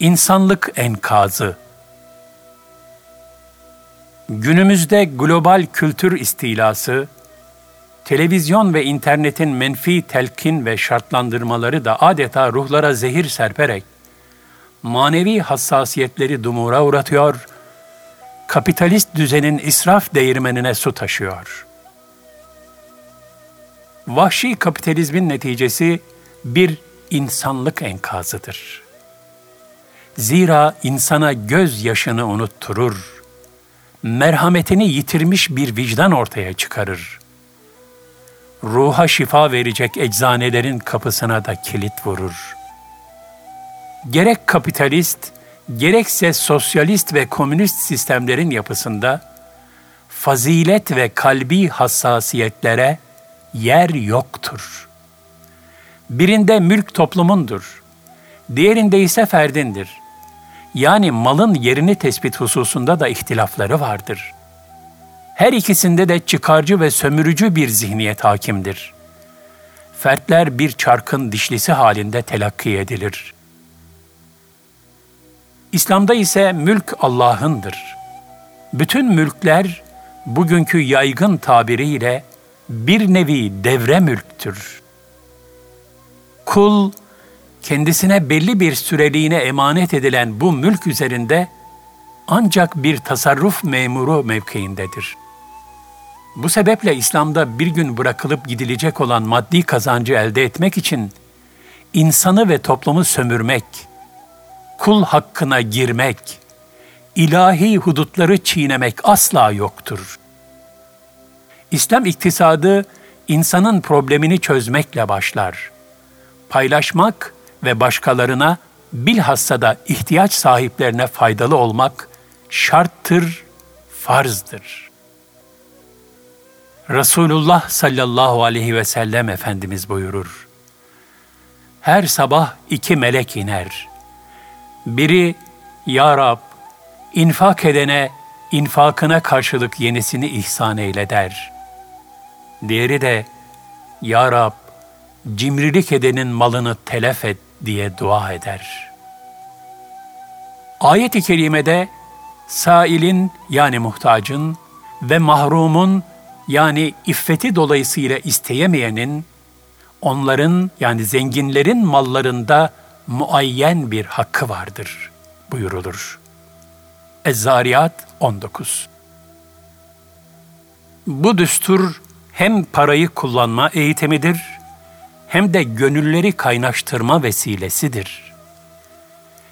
İnsanlık enkazı Günümüzde global kültür istilası, televizyon ve internetin menfi telkin ve şartlandırmaları da adeta ruhlara zehir serperek, manevi hassasiyetleri dumura uğratıyor, kapitalist düzenin israf değirmenine su taşıyor. Vahşi kapitalizmin neticesi bir insanlık enkazıdır. Zira insana göz yaşını unutturur, merhametini yitirmiş bir vicdan ortaya çıkarır. Ruha şifa verecek eczanelerin kapısına da kilit vurur. Gerek kapitalist, gerekse sosyalist ve komünist sistemlerin yapısında fazilet ve kalbi hassasiyetlere yer yoktur. Birinde mülk toplumundur, diğerinde ise ferdindir. Yani malın yerini tespit hususunda da ihtilafları vardır. Her ikisinde de çıkarcı ve sömürücü bir zihniyet hakimdir. Fertler bir çarkın dişlisi halinde telakki edilir. İslam'da ise mülk Allah'ındır. Bütün mülkler bugünkü yaygın tabiriyle bir nevi devre mülktür. Kul, kendisine belli bir süreliğine emanet edilen bu mülk üzerinde ancak bir tasarruf memuru mevkiindedir. Bu sebeple İslam'da bir gün bırakılıp gidilecek olan maddi kazancı elde etmek için insanı ve toplumu sömürmek, kul hakkına girmek, ilahi hudutları çiğnemek asla yoktur. İslam iktisadı insanın problemini çözmekle başlar. Paylaşmak ve başkalarına bilhassa da ihtiyaç sahiplerine faydalı olmak şarttır, farzdır. Resulullah sallallahu aleyhi ve sellem Efendimiz buyurur. Her sabah iki melek iner. Biri, Ya Rab, infak edene infakına karşılık yenisini ihsan eyle der. Diğeri de, Ya Rab, cimrilik edenin malını telef et diye dua eder. Ayet-i kerimede sailin yani muhtacın ve mahrumun yani iffeti dolayısıyla isteyemeyenin onların yani zenginlerin mallarında muayyen bir hakkı vardır buyurulur. Ez-Zariyat 19 Bu düstur hem parayı kullanma eğitimidir hem de gönülleri kaynaştırma vesilesidir.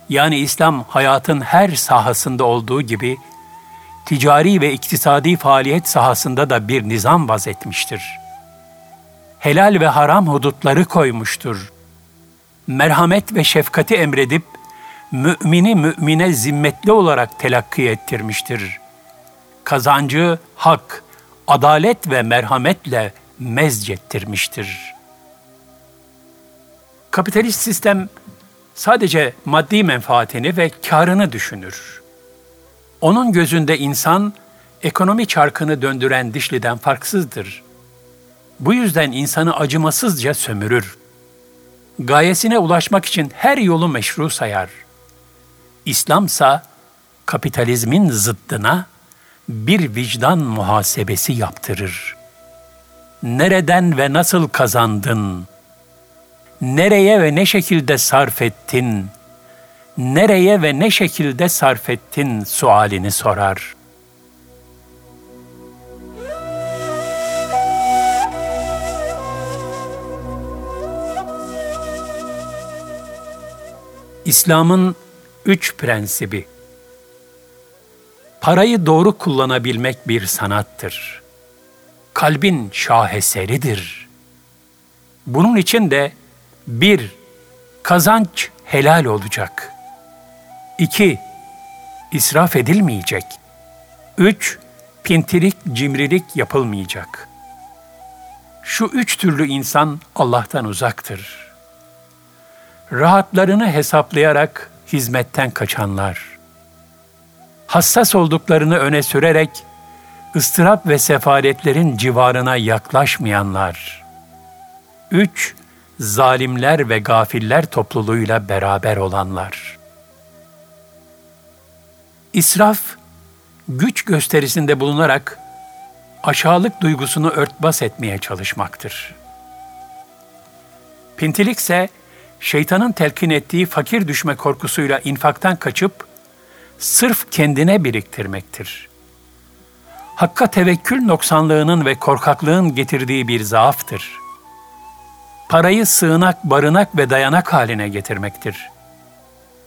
Yani İslam hayatın her sahasında olduğu gibi ticari ve iktisadi faaliyet sahasında da bir nizam vazetmiştir. Helal ve haram hudutları koymuştur. Merhamet ve şefkati emredip mümini mümine zimmetli olarak telakki ettirmiştir. Kazancı hak, adalet ve merhametle mezcettirmiştir. Kapitalist sistem sadece maddi menfaatini ve karını düşünür. Onun gözünde insan ekonomi çarkını döndüren dişliden farksızdır. Bu yüzden insanı acımasızca sömürür. Gayesine ulaşmak için her yolu meşru sayar. İslamsa kapitalizmin zıddına bir vicdan muhasebesi yaptırır. Nereden ve nasıl kazandın? Nereye ve ne şekilde sarf ettin? Nereye ve ne şekilde sarf ettin sualini sorar. İslam'ın üç prensibi Parayı doğru kullanabilmek bir sanattır. Kalbin şaheseridir. Bunun için de bir, kazanç helal olacak. İki, israf edilmeyecek. Üç, pintilik, cimrilik yapılmayacak. Şu üç türlü insan Allah'tan uzaktır. Rahatlarını hesaplayarak hizmetten kaçanlar.'' hassas olduklarını öne sürerek ıstırap ve sefaletlerin civarına yaklaşmayanlar. 3. Zalimler ve gafiller topluluğuyla beraber olanlar. İsraf, güç gösterisinde bulunarak aşağılık duygusunu örtbas etmeye çalışmaktır. Pintilik ise şeytanın telkin ettiği fakir düşme korkusuyla infaktan kaçıp sırf kendine biriktirmektir. Hakka tevekkül noksanlığının ve korkaklığın getirdiği bir zaaftır. Parayı sığınak, barınak ve dayanak haline getirmektir.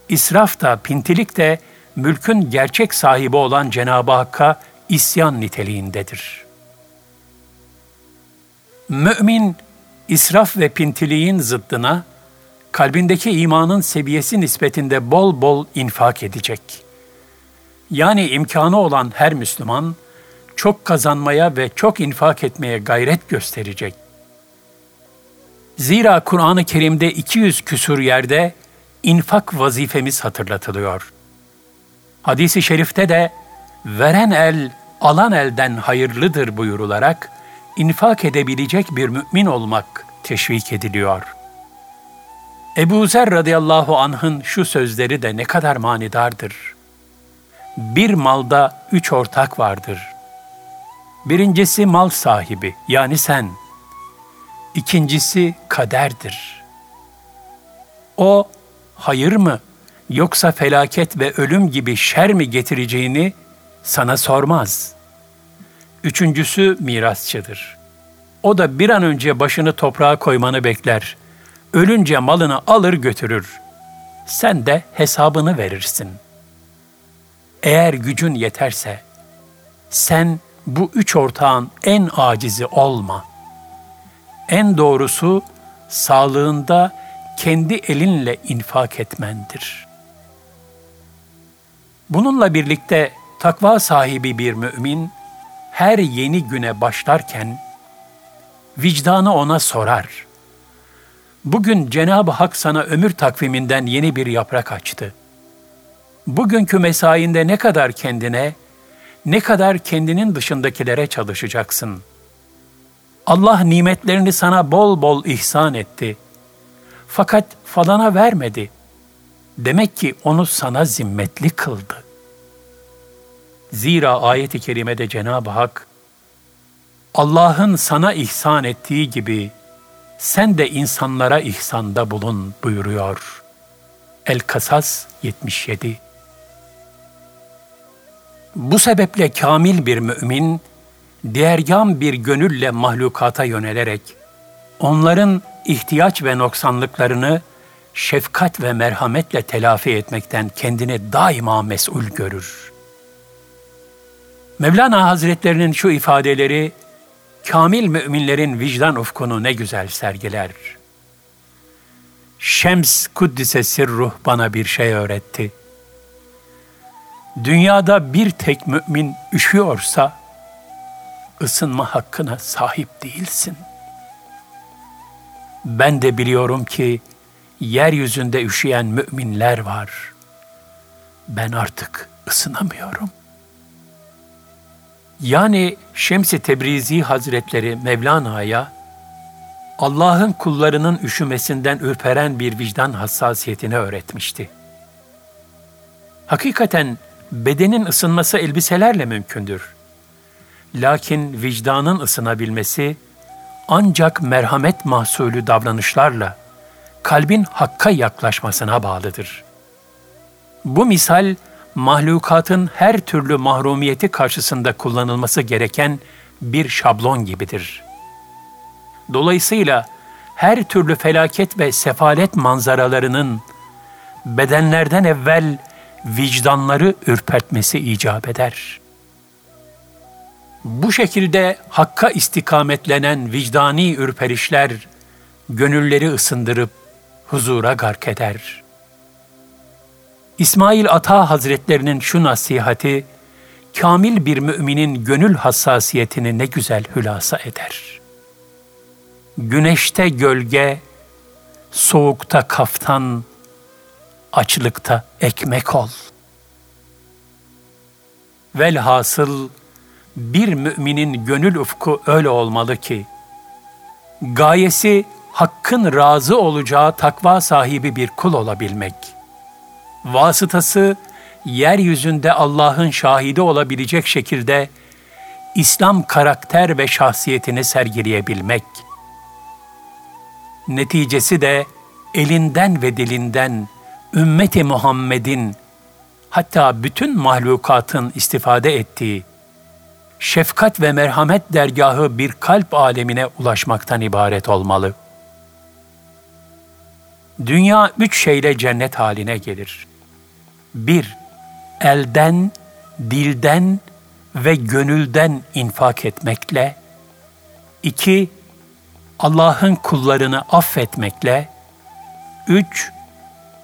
İsraf da, pintilik de mülkün gerçek sahibi olan Cenab-ı Hakk'a isyan niteliğindedir. Mümin, israf ve pintiliğin zıddına, kalbindeki imanın seviyesi nispetinde bol bol infak edecek. Yani imkanı olan her Müslüman, çok kazanmaya ve çok infak etmeye gayret gösterecek. Zira Kur'an-ı Kerim'de 200 küsur yerde infak vazifemiz hatırlatılıyor. Hadis-i şerifte de veren el alan elden hayırlıdır buyurularak infak edebilecek bir mümin olmak teşvik ediliyor. Ebu Zer radıyallahu anh'ın şu sözleri de ne kadar manidardır. Bir malda üç ortak vardır. Birincisi mal sahibi yani sen. İkincisi kaderdir. O hayır mı yoksa felaket ve ölüm gibi şer mi getireceğini sana sormaz. Üçüncüsü mirasçıdır. O da bir an önce başını toprağa koymanı bekler. Ölünce malını alır götürür. Sen de hesabını verirsin. Eğer gücün yeterse, sen bu üç ortağın en acizi olma. En doğrusu sağlığında kendi elinle infak etmendir. Bununla birlikte takva sahibi bir mümin her yeni güne başlarken vicdanı ona sorar. Bugün Cenab-ı Hak sana ömür takviminden yeni bir yaprak açtı. Bugünkü mesainde ne kadar kendine, ne kadar kendinin dışındakilere çalışacaksın. Allah nimetlerini sana bol bol ihsan etti. Fakat falana vermedi. Demek ki onu sana zimmetli kıldı. Zira ayet-i kerimede Cenab-ı Hak, Allah'ın sana ihsan ettiği gibi sen de insanlara ihsanda bulun buyuruyor. El-Kasas 77 Bu sebeple kamil bir mümin, diğergam bir gönülle mahlukata yönelerek, onların ihtiyaç ve noksanlıklarını şefkat ve merhametle telafi etmekten kendini daima mesul görür. Mevlana Hazretlerinin şu ifadeleri kamil müminlerin vicdan ufkunu ne güzel sergiler. Şems Kuddise Sirruh bana bir şey öğretti. Dünyada bir tek mümin üşüyorsa ısınma hakkına sahip değilsin. Ben de biliyorum ki yeryüzünde üşüyen müminler var. Ben artık ısınamıyorum. Yani Şems-i Tebrizi Hazretleri Mevlana'ya Allah'ın kullarının üşümesinden ürperen bir vicdan hassasiyetini öğretmişti. Hakikaten bedenin ısınması elbiselerle mümkündür. Lakin vicdanın ısınabilmesi ancak merhamet mahsulü davranışlarla kalbin hakka yaklaşmasına bağlıdır. Bu misal mahlukatın her türlü mahrumiyeti karşısında kullanılması gereken bir şablon gibidir. Dolayısıyla her türlü felaket ve sefalet manzaralarının bedenlerden evvel vicdanları ürpertmesi icap eder. Bu şekilde hakka istikametlenen vicdani ürperişler gönülleri ısındırıp huzura gark eder.'' İsmail Ata Hazretlerinin şu nasihati, kamil bir müminin gönül hassasiyetini ne güzel hülasa eder. Güneşte gölge, soğukta kaftan, açlıkta ekmek ol. Velhasıl bir müminin gönül ufku öyle olmalı ki, gayesi hakkın razı olacağı takva sahibi bir kul olabilmek.'' vasıtası yeryüzünde Allah'ın şahidi olabilecek şekilde İslam karakter ve şahsiyetini sergileyebilmek. Neticesi de elinden ve dilinden ümmeti Muhammed'in hatta bütün mahlukatın istifade ettiği şefkat ve merhamet dergahı bir kalp alemine ulaşmaktan ibaret olmalı. Dünya üç şeyle cennet haline gelir. Bir, elden, dilden ve gönülden infak etmekle. İki, Allah'ın kullarını affetmekle. Üç,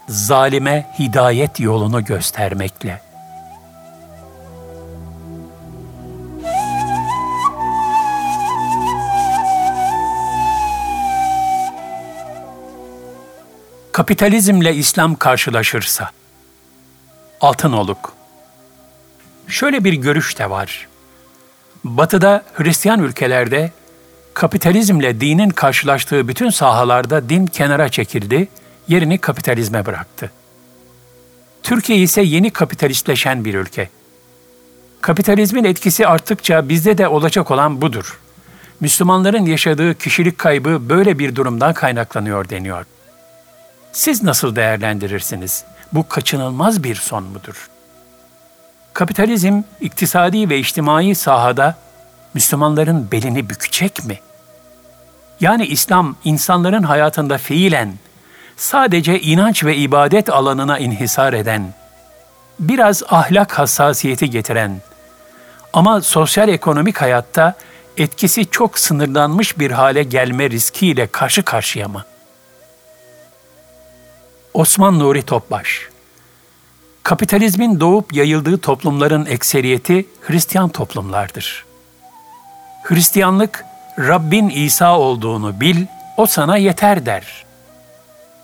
zalime hidayet yolunu göstermekle. Kapitalizmle İslam karşılaşırsa altın oluk. Şöyle bir görüş de var. Batı'da Hristiyan ülkelerde kapitalizmle dinin karşılaştığı bütün sahalarda din kenara çekildi, yerini kapitalizme bıraktı. Türkiye ise yeni kapitalistleşen bir ülke. Kapitalizmin etkisi arttıkça bizde de olacak olan budur. Müslümanların yaşadığı kişilik kaybı böyle bir durumdan kaynaklanıyor deniyor. Siz nasıl değerlendirirsiniz? Bu kaçınılmaz bir son mudur? Kapitalizm iktisadi ve içtimai sahada Müslümanların belini bükecek mi? Yani İslam insanların hayatında fiilen sadece inanç ve ibadet alanına inhisar eden, biraz ahlak hassasiyeti getiren ama sosyal ekonomik hayatta etkisi çok sınırlanmış bir hale gelme riskiyle karşı karşıya mı? Osman Nuri Topbaş Kapitalizmin doğup yayıldığı toplumların ekseriyeti Hristiyan toplumlardır. Hristiyanlık, Rabbin İsa olduğunu bil, o sana yeter der.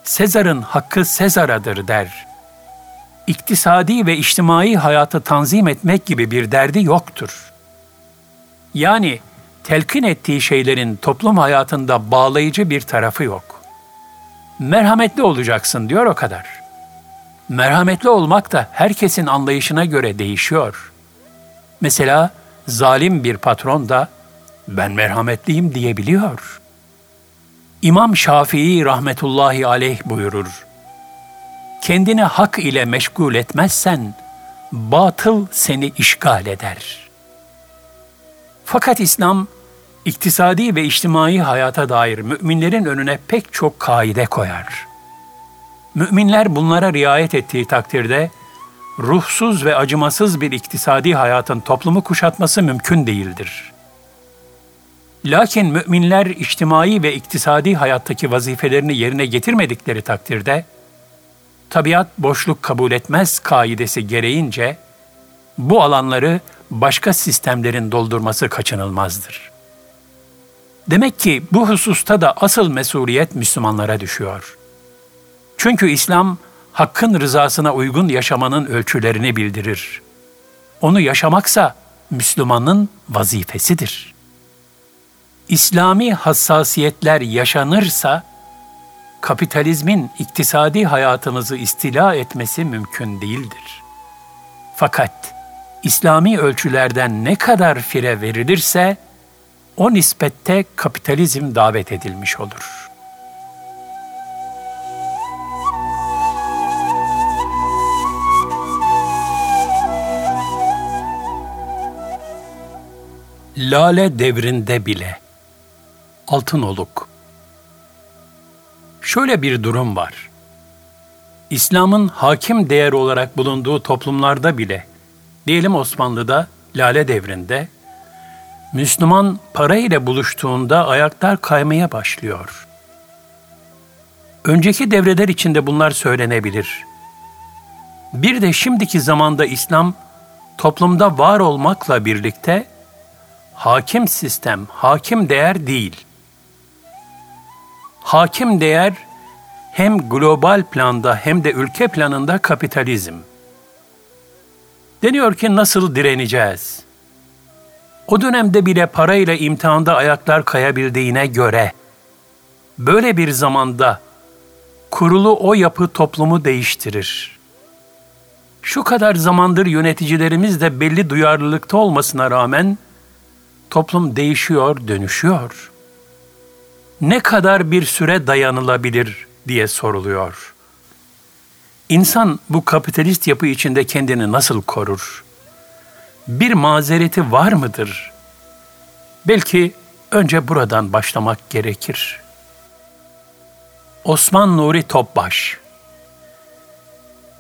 Sezar'ın hakkı Sezar'adır der. İktisadi ve içtimai hayatı tanzim etmek gibi bir derdi yoktur. Yani telkin ettiği şeylerin toplum hayatında bağlayıcı bir tarafı yok. Merhametli olacaksın diyor o kadar. Merhametli olmak da herkesin anlayışına göre değişiyor. Mesela zalim bir patron da ben merhametliyim diyebiliyor. İmam Şafii rahmetullahi aleyh buyurur. Kendini hak ile meşgul etmezsen batıl seni işgal eder. Fakat İslam iktisadi ve içtimai hayata dair müminlerin önüne pek çok kaide koyar. Müminler bunlara riayet ettiği takdirde ruhsuz ve acımasız bir iktisadi hayatın toplumu kuşatması mümkün değildir. Lakin müminler içtimai ve iktisadi hayattaki vazifelerini yerine getirmedikleri takdirde tabiat boşluk kabul etmez kaidesi gereğince bu alanları başka sistemlerin doldurması kaçınılmazdır. Demek ki bu hususta da asıl mesuliyet Müslümanlara düşüyor. Çünkü İslam hakkın rızasına uygun yaşamanın ölçülerini bildirir. Onu yaşamaksa Müslümanın vazifesidir. İslami hassasiyetler yaşanırsa kapitalizmin iktisadi hayatımızı istila etmesi mümkün değildir. Fakat İslami ölçülerden ne kadar fire verilirse o nispette kapitalizm davet edilmiş olur. Lale devrinde bile altın oluk. Şöyle bir durum var. İslam'ın hakim değer olarak bulunduğu toplumlarda bile, diyelim Osmanlı'da Lale devrinde Müslüman para ile buluştuğunda ayaklar kaymaya başlıyor. Önceki devreler içinde bunlar söylenebilir. Bir de şimdiki zamanda İslam toplumda var olmakla birlikte hakim sistem, hakim değer değil. Hakim değer hem global planda hem de ülke planında kapitalizm. Deniyor ki nasıl direneceğiz? O dönemde bile parayla imtihanda ayaklar kayabildiğine göre böyle bir zamanda kurulu o yapı toplumu değiştirir. Şu kadar zamandır yöneticilerimiz de belli duyarlılıkta olmasına rağmen toplum değişiyor, dönüşüyor. Ne kadar bir süre dayanılabilir diye soruluyor. İnsan bu kapitalist yapı içinde kendini nasıl korur? Bir mazereti var mıdır? Belki önce buradan başlamak gerekir. Osman Nuri Topbaş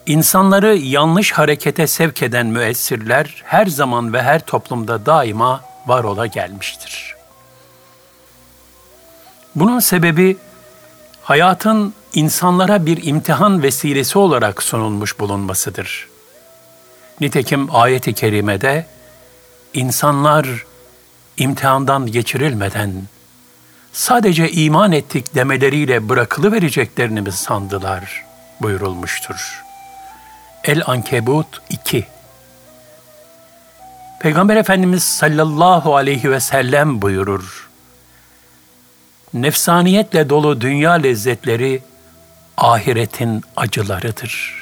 İnsanları yanlış harekete sevk eden müessirler her zaman ve her toplumda daima var ola gelmiştir. Bunun sebebi hayatın insanlara bir imtihan vesilesi olarak sunulmuş bulunmasıdır. Nitekim ayet-i kerimede insanlar imtihandan geçirilmeden sadece iman ettik demeleriyle bırakılı vereceklerini mi sandılar buyurulmuştur. El-Ankebut 2 Peygamber Efendimiz sallallahu aleyhi ve sellem buyurur. Nefsaniyetle dolu dünya lezzetleri ahiretin acılarıdır.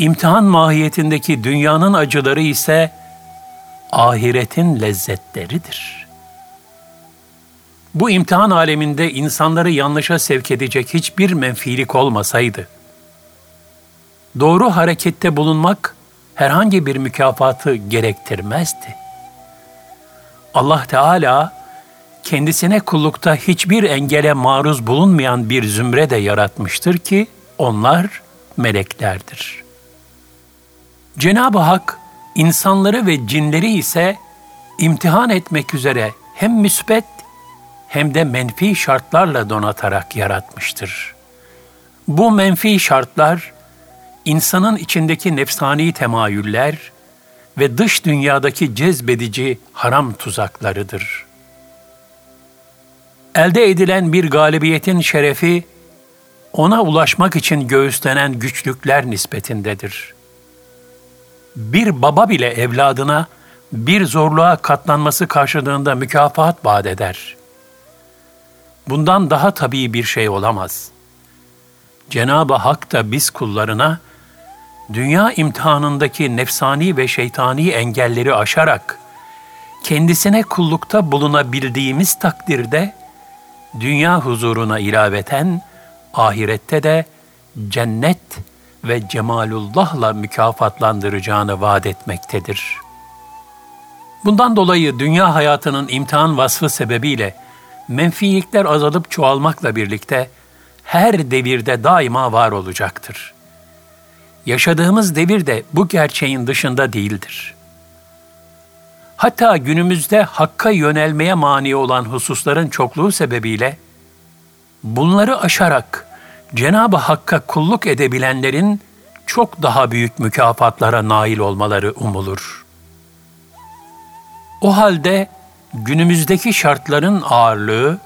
İmtihan mahiyetindeki dünyanın acıları ise ahiretin lezzetleridir. Bu imtihan aleminde insanları yanlışa sevk edecek hiçbir menfilik olmasaydı, doğru harekette bulunmak herhangi bir mükafatı gerektirmezdi. Allah Teala kendisine kullukta hiçbir engele maruz bulunmayan bir zümre de yaratmıştır ki onlar meleklerdir. Cenab-ı Hak insanları ve cinleri ise imtihan etmek üzere hem müsbet hem de menfi şartlarla donatarak yaratmıştır. Bu menfi şartlar insanın içindeki nefsani temayüller ve dış dünyadaki cezbedici haram tuzaklarıdır. Elde edilen bir galibiyetin şerefi ona ulaşmak için göğüslenen güçlükler nispetindedir. Bir baba bile evladına bir zorluğa katlanması karşılığında mükafat vaat eder. Bundan daha tabii bir şey olamaz. Cenab-ı Hak da biz kullarına dünya imtihanındaki nefsani ve şeytani engelleri aşarak kendisine kullukta bulunabildiğimiz takdirde dünya huzuruna ilaveten ahirette de cennet ve cemalullahla mükafatlandıracağını vaat etmektedir. Bundan dolayı dünya hayatının imtihan vasfı sebebiyle menfilikler azalıp çoğalmakla birlikte her devirde daima var olacaktır.'' Yaşadığımız devir de bu gerçeğin dışında değildir. Hatta günümüzde hakka yönelmeye mani olan hususların çokluğu sebebiyle bunları aşarak Cenab-ı Hakk'a kulluk edebilenlerin çok daha büyük mükafatlara nail olmaları umulur. O halde günümüzdeki şartların ağırlığı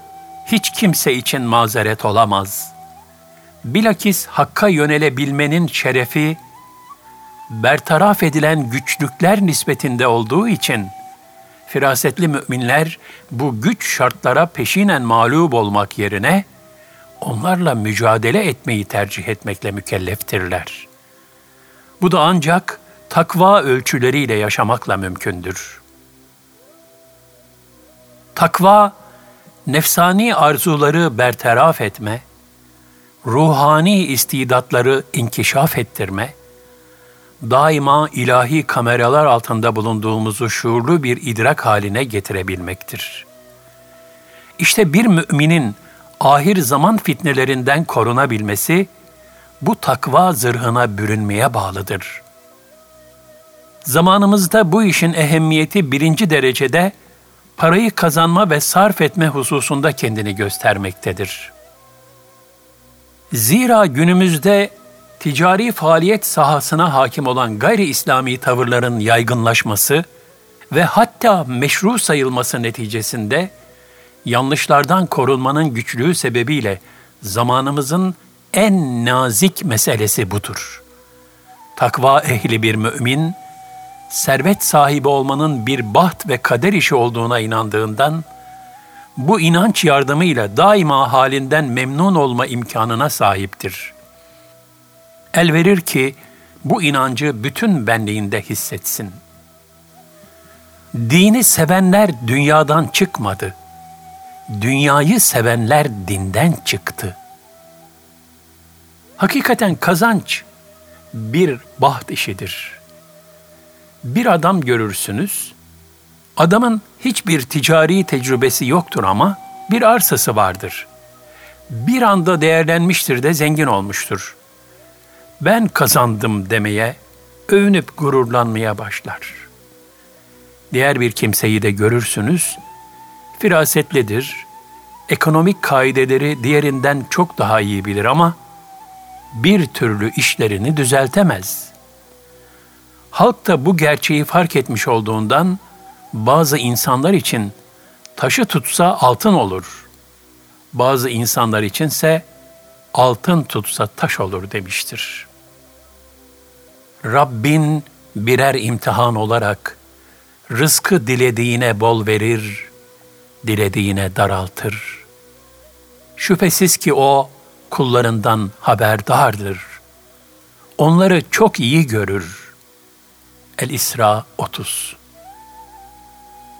hiç kimse için mazeret olamaz.'' bilakis Hakk'a yönelebilmenin şerefi, bertaraf edilen güçlükler nispetinde olduğu için, firasetli müminler bu güç şartlara peşinen mağlup olmak yerine, onlarla mücadele etmeyi tercih etmekle mükelleftirler. Bu da ancak takva ölçüleriyle yaşamakla mümkündür. Takva, nefsani arzuları bertaraf etme, ruhani istidatları inkişaf ettirme, daima ilahi kameralar altında bulunduğumuzu şuurlu bir idrak haline getirebilmektir. İşte bir müminin ahir zaman fitnelerinden korunabilmesi, bu takva zırhına bürünmeye bağlıdır. Zamanımızda bu işin ehemmiyeti birinci derecede parayı kazanma ve sarf etme hususunda kendini göstermektedir.'' Zira günümüzde ticari faaliyet sahasına hakim olan gayri İslami tavırların yaygınlaşması ve hatta meşru sayılması neticesinde yanlışlardan korunmanın güçlüğü sebebiyle zamanımızın en nazik meselesi budur. Takva ehli bir mümin, servet sahibi olmanın bir baht ve kader işi olduğuna inandığından, bu inanç yardımıyla daima halinden memnun olma imkanına sahiptir. El verir ki bu inancı bütün benliğinde hissetsin. Dini sevenler dünyadan çıkmadı. Dünyayı sevenler dinden çıktı. Hakikaten kazanç bir baht işidir. Bir adam görürsünüz, adamın hiçbir ticari tecrübesi yoktur ama bir arsası vardır. Bir anda değerlenmiştir de zengin olmuştur. Ben kazandım demeye, övünüp gururlanmaya başlar. Diğer bir kimseyi de görürsünüz, firasetlidir, ekonomik kaideleri diğerinden çok daha iyi bilir ama bir türlü işlerini düzeltemez. Halk da bu gerçeği fark etmiş olduğundan bazı insanlar için taşı tutsa altın olur. Bazı insanlar içinse altın tutsa taş olur demiştir. Rabbin birer imtihan olarak rızkı dilediğine bol verir, dilediğine daraltır. Şüphesiz ki o kullarından haberdardır. Onları çok iyi görür. El-İsra 30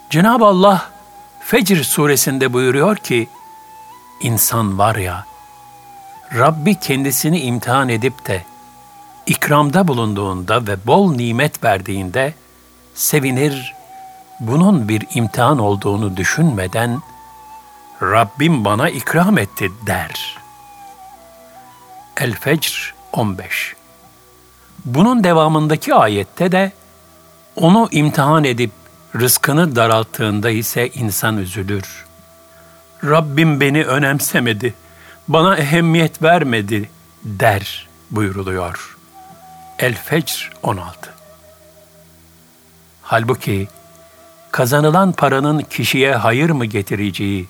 Cenab-ı Allah Fecr suresinde buyuruyor ki, insan var ya, Rabbi kendisini imtihan edip de ikramda bulunduğunda ve bol nimet verdiğinde sevinir, bunun bir imtihan olduğunu düşünmeden Rabbim bana ikram etti der. El-Fecr 15 Bunun devamındaki ayette de onu imtihan edip rızkını daralttığında ise insan üzülür. Rabbim beni önemsemedi, bana ehemmiyet vermedi der buyuruluyor. El-Fecr 16 Halbuki kazanılan paranın kişiye hayır mı getireceği,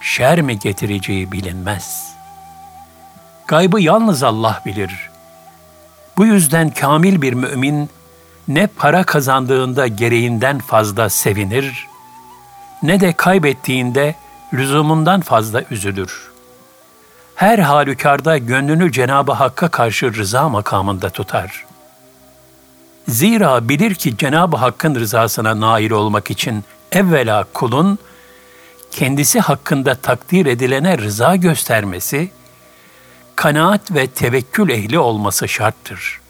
şer mi getireceği bilinmez. Gaybı yalnız Allah bilir. Bu yüzden kamil bir mümin ne para kazandığında gereğinden fazla sevinir, ne de kaybettiğinde lüzumundan fazla üzülür. Her halükarda gönlünü Cenab-ı Hakk'a karşı rıza makamında tutar. Zira bilir ki Cenab-ı Hakk'ın rızasına nail olmak için evvela kulun kendisi hakkında takdir edilene rıza göstermesi, kanaat ve tevekkül ehli olması şarttır.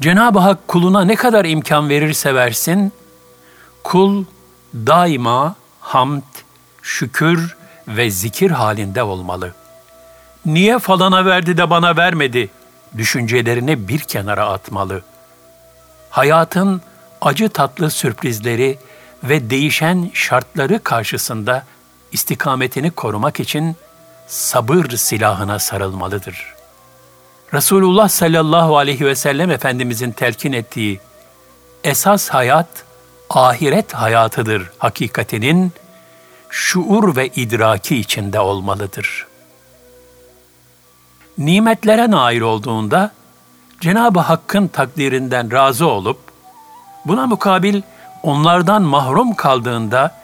Cenab-ı Hak kuluna ne kadar imkan verirse versin, kul daima hamd, şükür ve zikir halinde olmalı. Niye falana verdi de bana vermedi? Düşüncelerini bir kenara atmalı. Hayatın acı tatlı sürprizleri ve değişen şartları karşısında istikametini korumak için sabır silahına sarılmalıdır. Resulullah sallallahu aleyhi ve sellem Efendimizin telkin ettiği esas hayat ahiret hayatıdır hakikatinin şuur ve idraki içinde olmalıdır. Nimetlere nail olduğunda Cenab-ı Hakk'ın takdirinden razı olup buna mukabil onlardan mahrum kaldığında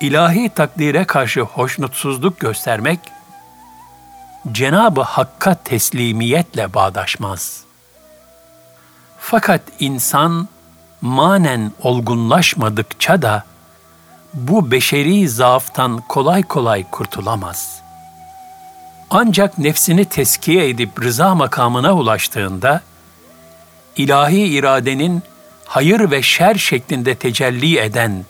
ilahi takdire karşı hoşnutsuzluk göstermek Cenab-ı Hakk'a teslimiyetle bağdaşmaz. Fakat insan manen olgunlaşmadıkça da bu beşeri zaaftan kolay kolay kurtulamaz. Ancak nefsini teskiye edip rıza makamına ulaştığında, ilahi iradenin hayır ve şer şeklinde tecelli eden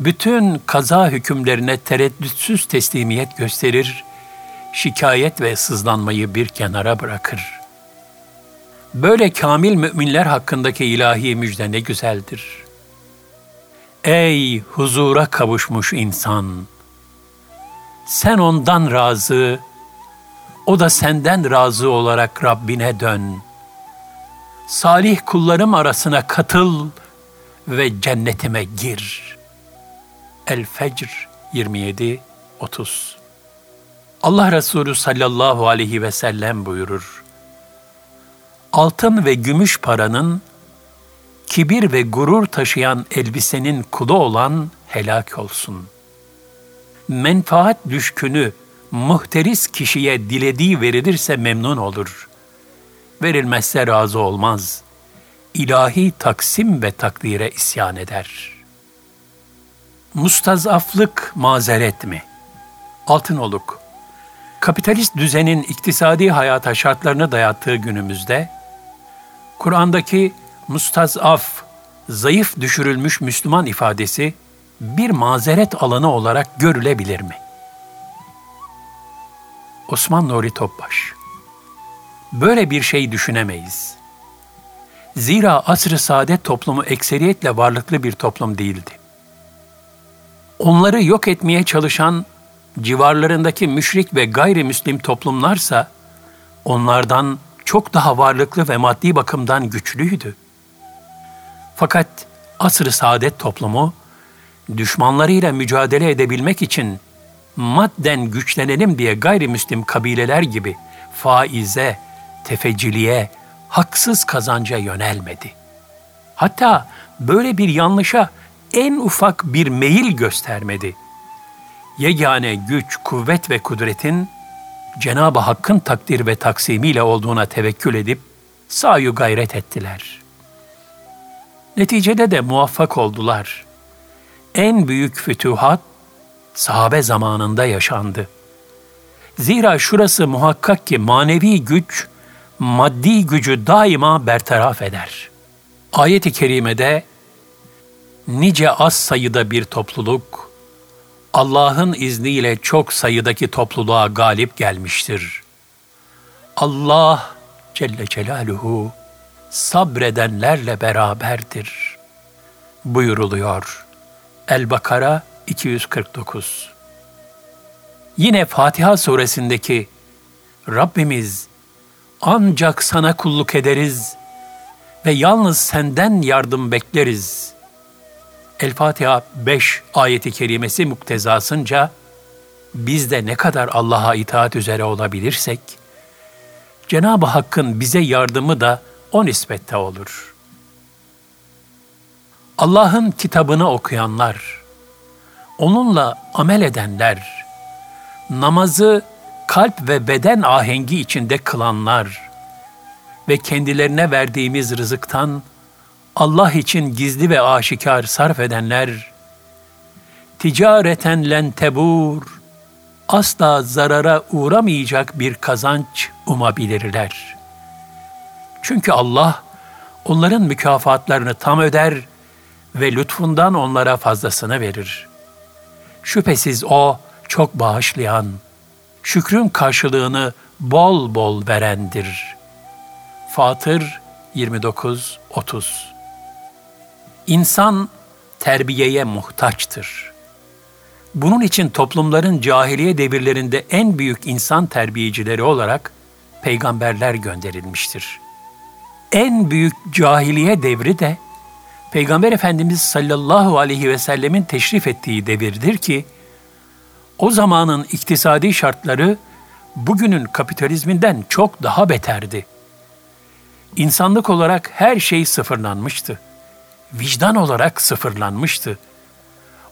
bütün kaza hükümlerine tereddütsüz teslimiyet gösterir, şikayet ve sızlanmayı bir kenara bırakır. Böyle kamil müminler hakkındaki ilahi müjde ne güzeldir. Ey huzura kavuşmuş insan! Sen ondan razı, o da senden razı olarak Rabbine dön. Salih kullarım arasına katıl ve cennetime gir. El-Fecr 27 30 Allah Resulü sallallahu aleyhi ve sellem buyurur. Altın ve gümüş paranın kibir ve gurur taşıyan elbisenin kulu olan helak olsun. Menfaat düşkünü muhteris kişiye dilediği verilirse memnun olur verilmezse razı olmaz. İlahi taksim ve takdire isyan eder. Mustazaflık mazeret mi? Altınoluk Kapitalist düzenin iktisadi hayata şartlarını dayattığı günümüzde, Kur'an'daki mustazaf, zayıf düşürülmüş Müslüman ifadesi bir mazeret alanı olarak görülebilir mi? Osman Nuri Topbaş Böyle bir şey düşünemeyiz. Zira asr-ı saadet toplumu ekseriyetle varlıklı bir toplum değildi. Onları yok etmeye çalışan civarlarındaki müşrik ve gayrimüslim toplumlarsa onlardan çok daha varlıklı ve maddi bakımdan güçlüydü. Fakat asr-ı saadet toplumu düşmanlarıyla mücadele edebilmek için madden güçlenelim diye gayrimüslim kabileler gibi faize, tefeciliğe, haksız kazanca yönelmedi. Hatta böyle bir yanlışa en ufak bir meyil göstermedi. Yegane güç, kuvvet ve kudretin Cenab-ı Hakk'ın takdir ve taksimiyle olduğuna tevekkül edip sayu gayret ettiler. Neticede de muvaffak oldular. En büyük fütühat sahabe zamanında yaşandı. Zira şurası muhakkak ki manevi güç maddi gücü daima bertaraf eder. Ayet-i kerimede nice az sayıda bir topluluk Allah'ın izniyle çok sayıdaki topluluğa galip gelmiştir. Allah Celle Celaluhu sabredenlerle beraberdir. Buyuruluyor. El-Bakara 249 Yine Fatiha suresindeki Rabbimiz ancak sana kulluk ederiz ve yalnız senden yardım bekleriz. El-Fatiha 5 ayeti kerimesi muktezasınca biz de ne kadar Allah'a itaat üzere olabilirsek, Cenab-ı Hakk'ın bize yardımı da o nispette olur. Allah'ın kitabını okuyanlar, onunla amel edenler, namazı kalp ve beden ahengi içinde kılanlar ve kendilerine verdiğimiz rızıktan Allah için gizli ve aşikar sarf edenler, ticareten len tebur, asla zarara uğramayacak bir kazanç umabilirler. Çünkü Allah onların mükafatlarını tam öder ve lütfundan onlara fazlasını verir. Şüphesiz O çok bağışlayan, şükrün karşılığını bol bol verendir. Fatır 29-30 İnsan terbiyeye muhtaçtır. Bunun için toplumların cahiliye devirlerinde en büyük insan terbiyecileri olarak peygamberler gönderilmiştir. En büyük cahiliye devri de Peygamber Efendimiz sallallahu aleyhi ve sellemin teşrif ettiği devirdir ki o zamanın iktisadi şartları bugünün kapitalizminden çok daha beterdi. İnsanlık olarak her şey sıfırlanmıştı. Vicdan olarak sıfırlanmıştı.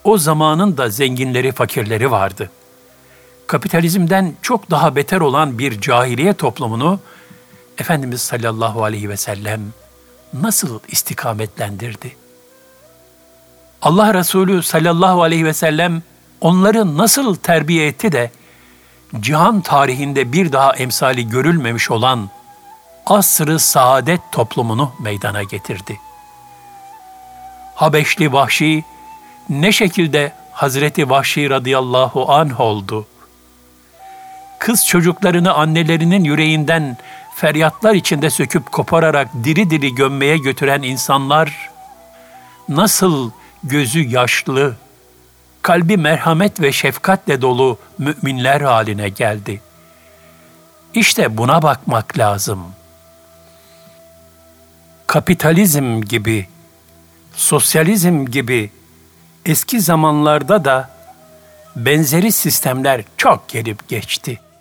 O zamanın da zenginleri, fakirleri vardı. Kapitalizmden çok daha beter olan bir cahiliye toplumunu Efendimiz sallallahu aleyhi ve sellem nasıl istikametlendirdi? Allah Resulü sallallahu aleyhi ve sellem onları nasıl terbiye etti de cihan tarihinde bir daha emsali görülmemiş olan asrı saadet toplumunu meydana getirdi. Habeşli Vahşi ne şekilde Hazreti Vahşi radıyallahu anh oldu? Kız çocuklarını annelerinin yüreğinden feryatlar içinde söküp kopararak diri diri gömmeye götüren insanlar nasıl gözü yaşlı, kalbi merhamet ve şefkatle dolu müminler haline geldi. İşte buna bakmak lazım. Kapitalizm gibi, sosyalizm gibi eski zamanlarda da benzeri sistemler çok gelip geçti.''